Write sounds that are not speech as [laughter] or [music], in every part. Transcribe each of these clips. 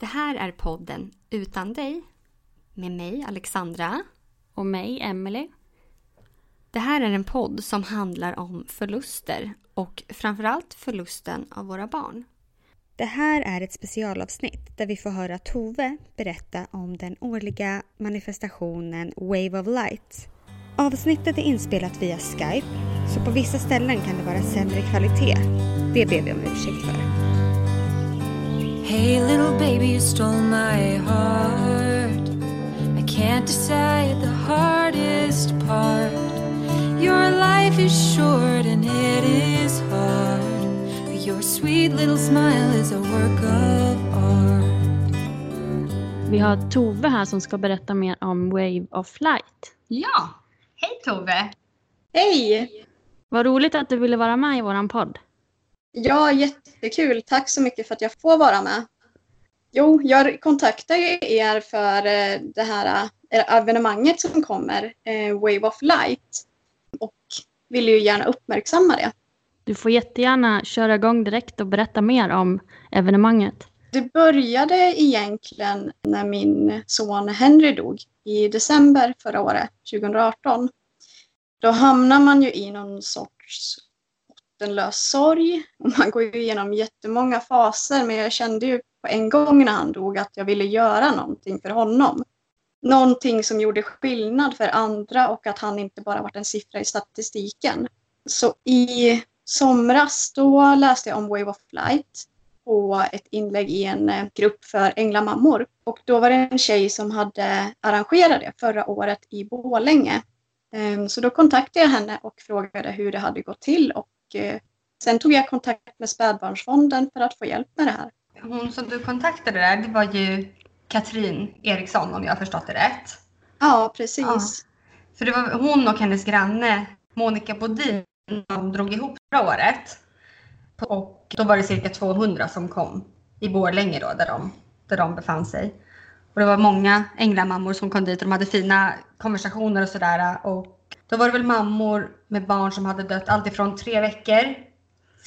Det här är podden Utan dig med mig Alexandra. Och mig, Emily. Det här är en podd som handlar om förluster och framförallt förlusten av våra barn. Det här är ett specialavsnitt där vi får höra Tove berätta om den årliga manifestationen Wave of Light. Avsnittet är inspelat via Skype, så på vissa ställen kan det vara sämre kvalitet. Det ber vi om ursäkt för. Hey, little baby, you stole my heart. I can't decide the hardest part. Your life is short and it is hard. But your sweet little smile is a work of art. Vi har Tove här som ska berätta mer om Wave of Light. Ja, hej Tove! Hej! Vad roligt att du ville vara med i våran podd. Ja, jättekul. Tack så mycket för att jag får vara med. Jo, jag kontaktar ju er för eh, det här eh, evenemanget som kommer, eh, Wave of Light. Och vill ju gärna uppmärksamma det. Du får jättegärna köra igång direkt och berätta mer om evenemanget. Det började egentligen när min son Henry dog i december förra året, 2018. Då hamnar man ju i någon sorts bottenlös sorg. Och man går ju igenom jättemånga faser men jag kände ju på en gång när han dog att jag ville göra någonting för honom. Någonting som gjorde skillnad för andra och att han inte bara varit en siffra i statistiken. Så i somras då läste jag om Wave of Light på ett inlägg i en eh, grupp för änglamammor. Och då var det en tjej som hade arrangerat det förra året i Borlänge. Ehm, så då kontaktade jag henne och frågade hur det hade gått till och eh, sen tog jag kontakt med Spädbarnsfonden för att få hjälp med det här. Hon som du kontaktade där, det var ju Katrin Eriksson om jag har förstått det rätt. Ja, precis. Ja. För det var hon och hennes granne Monica Bodin som drog ihop förra året. Och då var det cirka 200 som kom i Borlänge då, där de, där de befann sig. Och det var många änglamammor som kom dit och de hade fina konversationer och sådär. Och då var det väl mammor med barn som hade dött alltifrån tre veckor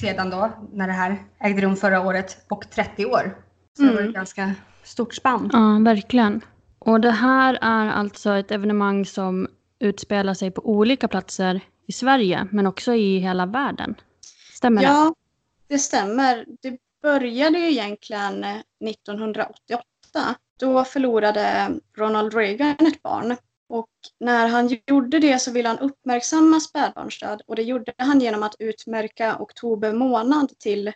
sedan då, när det här ägde rum förra året, och 30 år. Så det var Mm. ett ganska stort spann. Ja, verkligen. Och det här är alltså ett evenemang som utspelar sig på olika platser i Sverige, men också i hela världen. Stämmer det? Ja, det stämmer. Det började ju egentligen eh, 1988. Då förlorade Ronald Reagan ett barn. Och när han gjorde det så ville han uppmärksamma spädbarnsdöd och det gjorde han genom att utmärka oktober månad till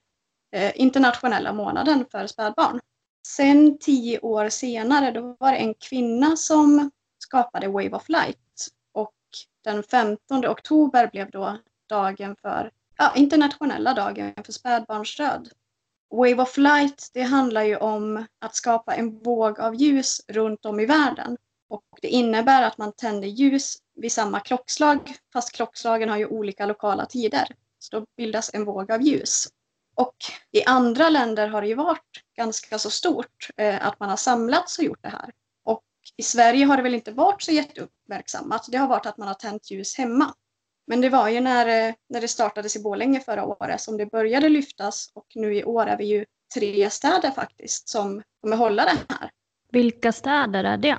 eh, internationella månaden för spädbarn. Sen tio år senare då var det en kvinna som skapade Wave of Light och den 15 oktober blev då dagen för ja, internationella dagen för spädbarnsdöd. Wave of Light, det handlar ju om att skapa en våg av ljus runt om i världen. Och det innebär att man tänder ljus vid samma klockslag, fast klockslagen har ju olika lokala tider. Så då bildas en våg av ljus. Och i andra länder har det ju varit ganska så stort eh, att man har samlats och gjort det här. Och i Sverige har det väl inte varit så jätteuppmärksammat. Det har varit att man har tänt ljus hemma. Men det var ju när, eh, när det startades i Borlänge förra året som det började lyftas och nu i år är vi ju tre städer faktiskt som kommer hålla det här. Vilka städer är det?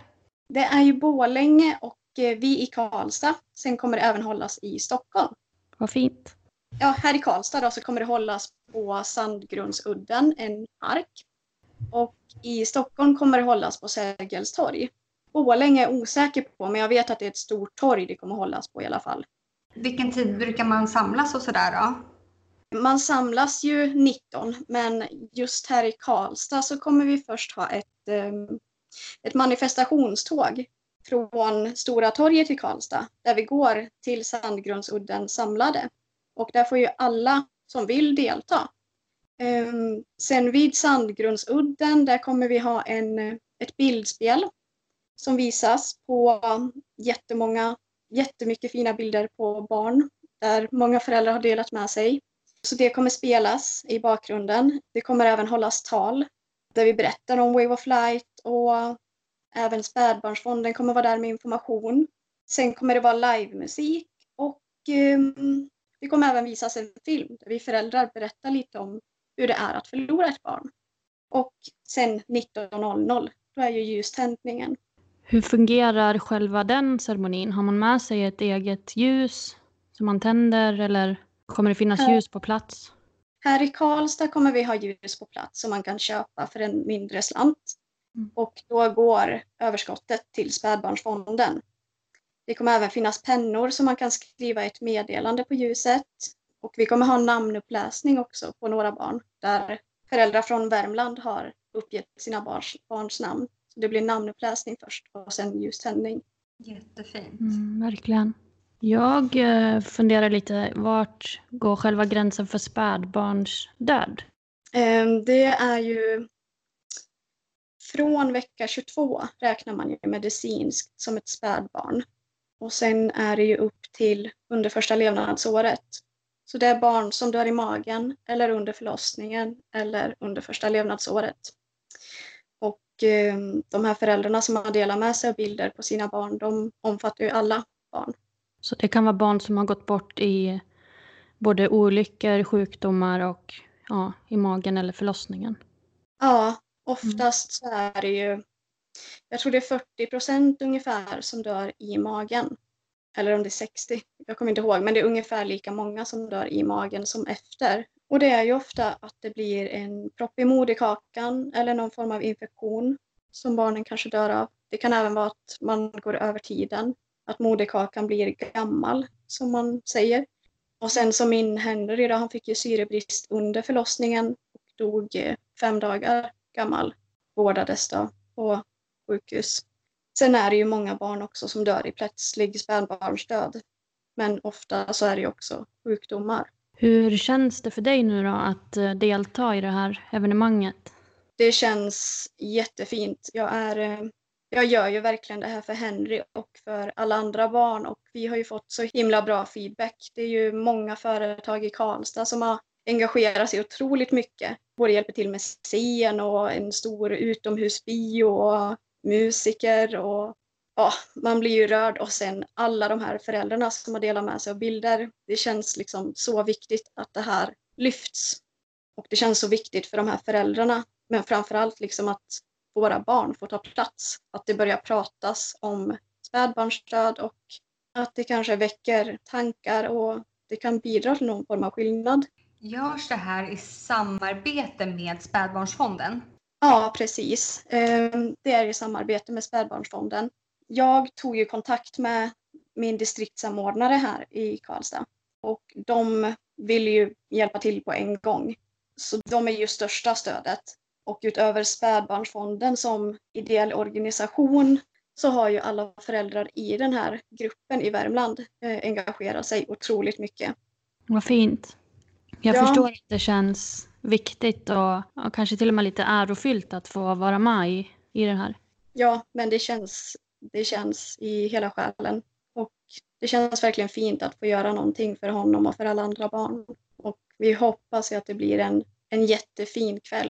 Det är ju Borlänge och eh, vi i Karlstad. Sen kommer det även hållas i Stockholm. Vad fint. Ja, här i Karlstad då, så kommer det hållas på Sandgrundsudden, en park. Och i Stockholm kommer det hållas på Sergels torg. Borlänge är jag osäker på, men jag vet att det är ett stort torg det kommer hållas på i alla fall. Vilken tid brukar man samlas och sådär då? Man samlas ju 19, men just här i Karlstad så kommer vi först ha ett, eh, ett manifestationståg från Stora torget i Karlstad, där vi går till Sandgrundsudden samlade. Och där får ju alla som vill delta. Ehm, sen vid Sandgrundsudden, där kommer vi ha en, ett bildspel som visas på jättemånga, jättemycket fina bilder på barn där många föräldrar har delat med sig. Så det kommer spelas i bakgrunden. Det kommer även hållas tal där vi berättar om Wave of Light och även Spädbarnsfonden kommer vara där med information. Sen kommer det vara livemusik och um, det kommer även visas en film där vi föräldrar berättar lite om hur det är att förlora ett barn. Och sen 19.00, då är ju ljuständningen. Hur fungerar själva den ceremonin? Har man med sig ett eget ljus som man tänder eller kommer det finnas ljus på plats? Här i Karlstad kommer vi ha ljus på plats som man kan köpa för en mindre slant. Mm. Och då går överskottet till Spädbarnsfonden. Det kommer även finnas pennor som man kan skriva ett meddelande på ljuset. Och vi kommer ha namnuppläsning också på några barn där föräldrar från Värmland har uppgett sina barns, barns namn. Så det blir namnuppläsning först och sen ljuständning. Jättefint. Mm, verkligen. Jag eh, funderar lite, vart går själva gränsen för spädbarnsdöd? död? Ehm, det är ju från vecka 22 räknar man ju medicinskt som ett spädbarn. Och sen är det ju upp till under första levnadsåret. Så det är barn som dör i magen eller under förlossningen eller under första levnadsåret. Och eh, de här föräldrarna som har delat med sig av bilder på sina barn, de omfattar ju alla barn. Så det kan vara barn som har gått bort i både olyckor, sjukdomar och ja, i magen eller förlossningen. Ja, oftast så är det ju, jag tror det är 40 procent ungefär som dör i magen. Eller om det är 60, jag kommer inte ihåg, men det är ungefär lika många som dör i magen som efter. Och det är ju ofta att det blir en propp i moderkakan eller någon form av infektion som barnen kanske dör av. Det kan även vara att man går över tiden, att moderkakan blir gammal som man säger. Och sen som min Henry då, han fick ju syrebrist under förlossningen och dog eh, fem dagar gammal. Vårdades då på sjukhus. Sen är det ju många barn också som dör i plötslig spädbarnsdöd. Men ofta så är det ju också sjukdomar. Hur känns det för dig nu då att eh, delta i det här evenemanget? Det känns jättefint. Jag, är, eh, jag gör ju verkligen det här för Henry och för alla andra barn och vi har ju fått så himla bra feedback. Det är ju många företag i Karlstad som har engagerat sig otroligt mycket. Både hjälper till med scen och en stor utomhusbio och musiker och ja, man blir ju rörd och sen alla de här föräldrarna som har delat med sig av bilder. Det känns liksom så viktigt att det här lyfts. Och det känns så viktigt för de här föräldrarna. Men framförallt liksom att våra barn får ta plats. Att det börjar pratas om spädbarnsdöd och att det kanske väcker tankar och det kan bidra till någon form av skillnad. Görs det här i samarbete med Spädbarnsfonden? Ja, precis. Ehm, Det är i samarbete med Spädbarnsfonden. Jag tog ju kontakt med min distriktssamordnare här i Karlstad och de vill ju hjälpa till på en gång. Så de är ju största stödet. Och utöver Spädbarnsfonden som ideell organisation så har ju alla föräldrar i den här gruppen i Värmland eh, engagerat sig otroligt mycket. Vad fint. Jag Ja. förstår att det känns viktigt och, och kanske till och med lite ärofyllt att få vara med i, i det här. Ja, men det känns, det känns i hela själen. Och det känns verkligen fint att få göra någonting för honom och för alla andra barn. Och vi hoppas ju att det blir en, en jättefin kväll.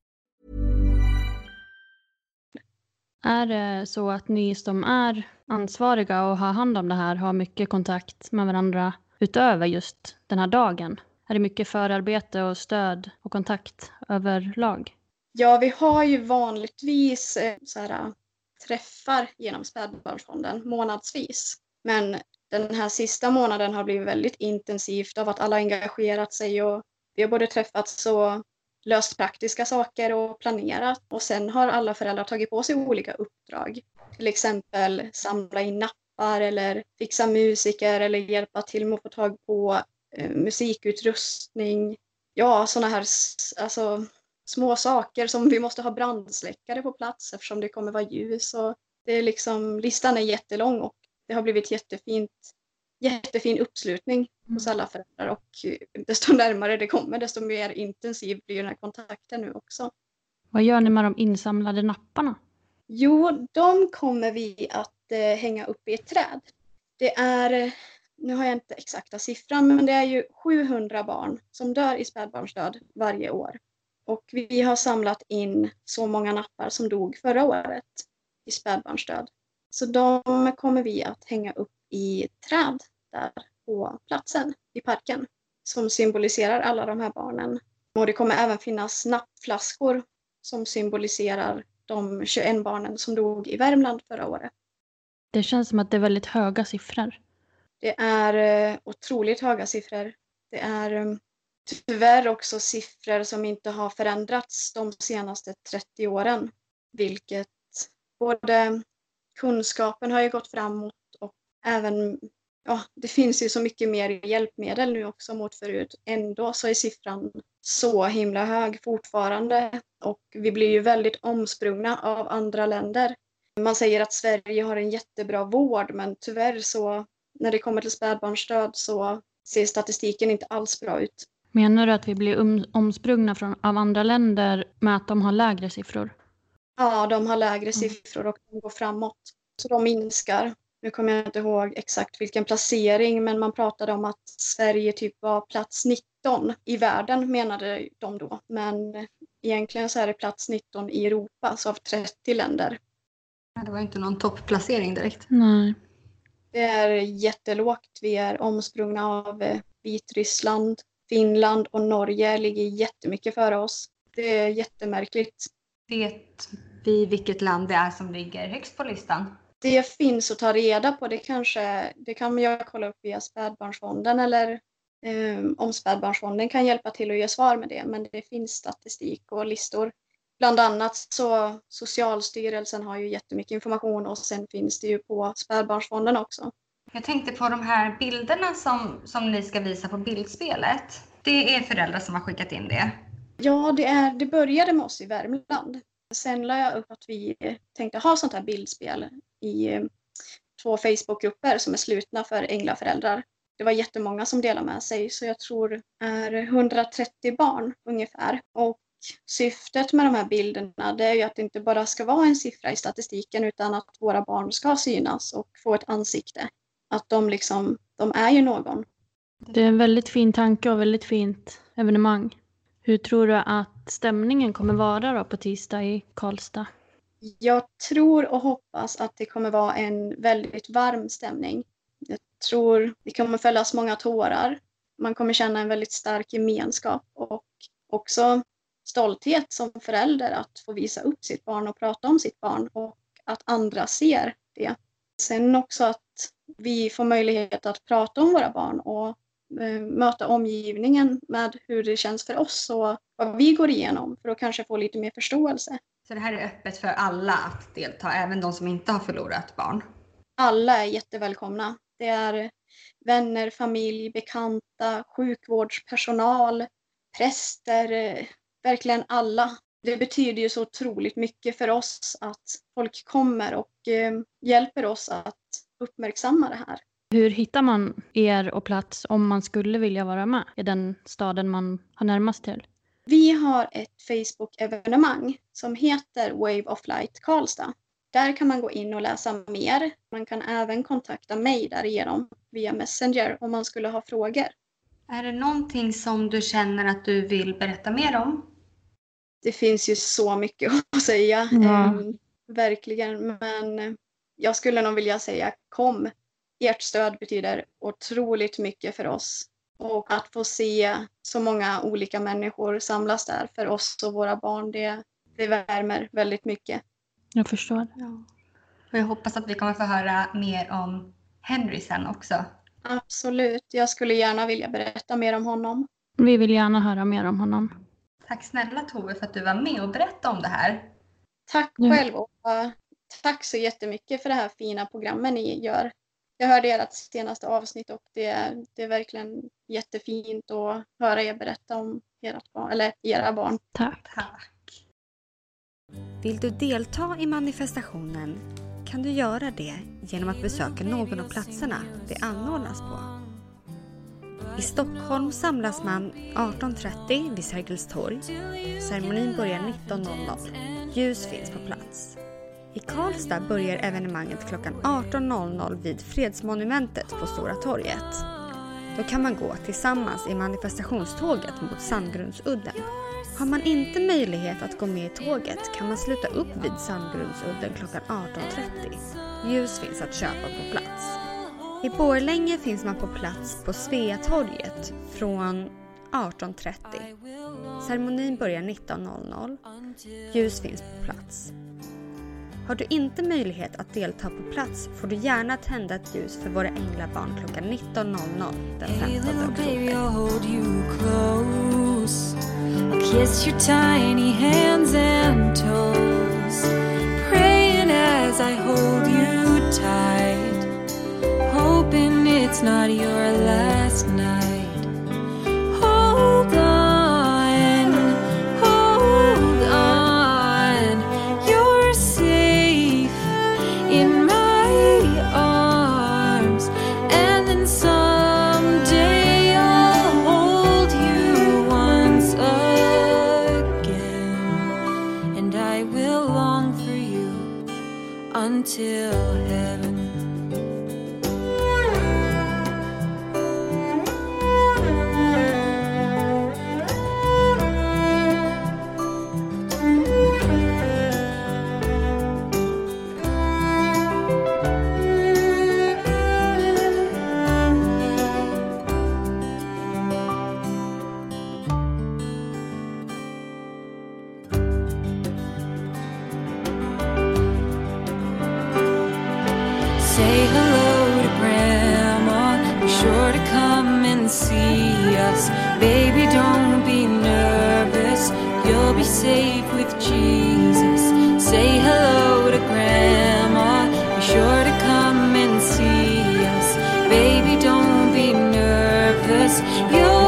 Är det så att ni som är ansvariga och har hand om det här har mycket kontakt med varandra utöver just den här dagen? Är det mycket förarbete och stöd och kontakt överlag? Ja, vi har ju vanligtvis eh, så här, träffar genom Spädbarnsfonden månadsvis. Men den här sista månaden har blivit väldigt intensivt av att alla engagerat sig och Vi har både träffats och löst praktiska saker och planerat och sen har alla föräldrar tagit på sig olika uppdrag. Till exempel samla in nappar eller fixa musiker eller hjälpa till med att få tag på eh, musikutrustning. Ja, sådana här alltså, små saker som vi måste ha brandsläckare på plats eftersom det kommer vara ljus. Och det är liksom, listan är jättelång och det har blivit jättefint, jättefin uppslutning hos alla föräldrar och desto närmare det kommer desto mer intensiv blir den här kontakten nu också. Vad gör ni med de insamlade napparna? Jo, de kommer vi att eh, hänga upp i ett träd. Det är, nu har jag inte exakta siffran, men det är ju 700 barn som dör i spädbarnsdöd varje år. Och vi har samlat in så många nappar som dog förra året i spädbarnsdöd. Så de kommer vi att hänga upp i träd där på platsen i parken som symboliserar alla de här barnen. Och det kommer även finnas nappflaskor som symboliserar de 21 barnen som dog i Värmland förra året. Det känns som att det är väldigt höga siffror. Det är eh, otroligt höga siffror. Det är eh, tyvärr också siffror som inte har förändrats de senaste 30 åren. Vilket både kunskapen har ju gått framåt även ja, det finns ju så mycket mer hjälpmedel nu också mot förut. Ändå så är siffran så himla hög fortfarande och vi blir ju väldigt omsprungna av andra länder. Man säger att Sverige har en jättebra vård men tyvärr så när det kommer till spädbarnsdöd så ser statistiken inte alls bra ut. Menar du att vi blir omsprungna från, av andra länder med att de har lägre siffror? Ja, de har lägre siffror och de går framåt. Så de minskar. Nu kommer jag inte ihåg exakt vilken placering men man pratade om att Sverige typ var plats 19 i världen menade de då. Men egentligen så är det plats 19 i Europa, så av 30 länder. Det var inte någon topplacering direkt. Nej. Det är jättelågt. Vi är omsprungna av eh, Vitryssland, Finland och Norge ligger jättemycket före oss. Det är jättemärkligt. Vet vi vilket land det är som ligger högst på listan? Det finns att ta reda på. Det, kanske, det kan jag kolla upp via spädbarnsfonden eller eh, om spädbarnsfonden kan hjälpa till att ge svar med det. Men det finns statistik och listor. Bland annat så Socialstyrelsen har ju jättemycket information och sen finns det ju på spädbarnsfonden också. Jag tänkte på de här bilderna som, som ni ska visa på bildspelet. Det är föräldrar som har skickat in det. Ja, det, är, det började med oss i Värmland. Sen la jag upp att vi tänkte ha sånt här bildspel i eh, två Facebookgrupper som är slutna för änglaföräldrar. Det var jättemånga som delade med sig så jag tror är 130 barn ungefär. Och syftet med de här bilderna det är ju att det inte bara ska vara en siffra i statistiken utan att våra barn ska synas och få ett ansikte. Att de liksom, de är ju någon. Det är en väldigt fin tanke och väldigt fint evenemang. Hur tror du att stämningen kommer vara då på tisdag i Karlstad? Jag tror och hoppas att det kommer vara en väldigt varm stämning. Jag tror det kommer fällas många tårar. Man kommer känna en väldigt stark gemenskap och också stolthet som förälder att få visa upp sitt barn och prata om sitt barn och att andra ser det. Sen också att vi får möjlighet att prata om våra barn och möta omgivningen med hur det känns för oss och vad vi går igenom för att kanske få lite mer förståelse. Så det här är öppet för alla att delta, även de som inte har förlorat barn? Alla är jättevälkomna. Det är vänner, familj, bekanta, sjukvårdspersonal, präster, eh, verkligen alla. Det betyder ju så otroligt mycket för oss att folk kommer och eh, hjälper oss att uppmärksamma det här. Hur hittar man er och plats om man skulle vilja vara med i den staden man har närmast till? Vi har ett Facebook-evenemang som heter Wave of Light Karlstad. Där kan man gå in och läsa mer. Man kan även kontakta mig därigenom via Messenger om man skulle ha frågor. Är det någonting som du känner att du vill berätta mer om? Det finns ju så mycket [laughs] att säga. Ja. Um, verkligen. Men jag skulle nog vilja säga kom ert stöd betyder otroligt mycket för oss. Och att få se så många olika människor samlas där för oss och våra barn, det, det värmer väldigt mycket. Jag förstår. Ja. Och jag hoppas att vi kommer få höra mer om Henry sen också. Absolut. Jag skulle gärna vilja berätta mer om honom. Vi vill gärna höra mer om honom. Tack snälla Tove för att du var med och berättade om det här. Tack själv och tack så jättemycket för det här fina programmet ni gör. Jag hörde ert senaste avsnitt och det, det är verkligen jättefint att höra er berätta om ert barn, eller era barn. Tack. Tack. Vill du delta i manifestationen kan du göra det genom att besöka någon av platserna det anordnas på. I Stockholm samlas man 18.30 vid Sergels torg. Ceremonin börjar 19.00. Ljus finns på plats. I Karlstad börjar evenemanget klockan 18.00 vid Fredsmonumentet på Stora torget. Då kan man gå tillsammans i manifestationståget mot Sandgrundsudden. Har man inte möjlighet att gå med i tåget kan man sluta upp vid Sandgrundsudden klockan 18.30. Ljus finns att köpa på plats. I Borlänge finns man på plats på Sveatorget från 18.30. Ceremonin börjar 19.00. Ljus finns på plats. Har du inte möjlighet att delta på plats får du gärna tända ett ljus för våra änglabarn klockan 19.00 den Hey, 15 little baby, oktober. Until heaven. Say hello to Grandma. Be sure to come and see us. Baby, don't be nervous. You'll be safe with Jesus. Say hello to Grandma. Be sure to come and see us. Baby, don't be nervous. You'll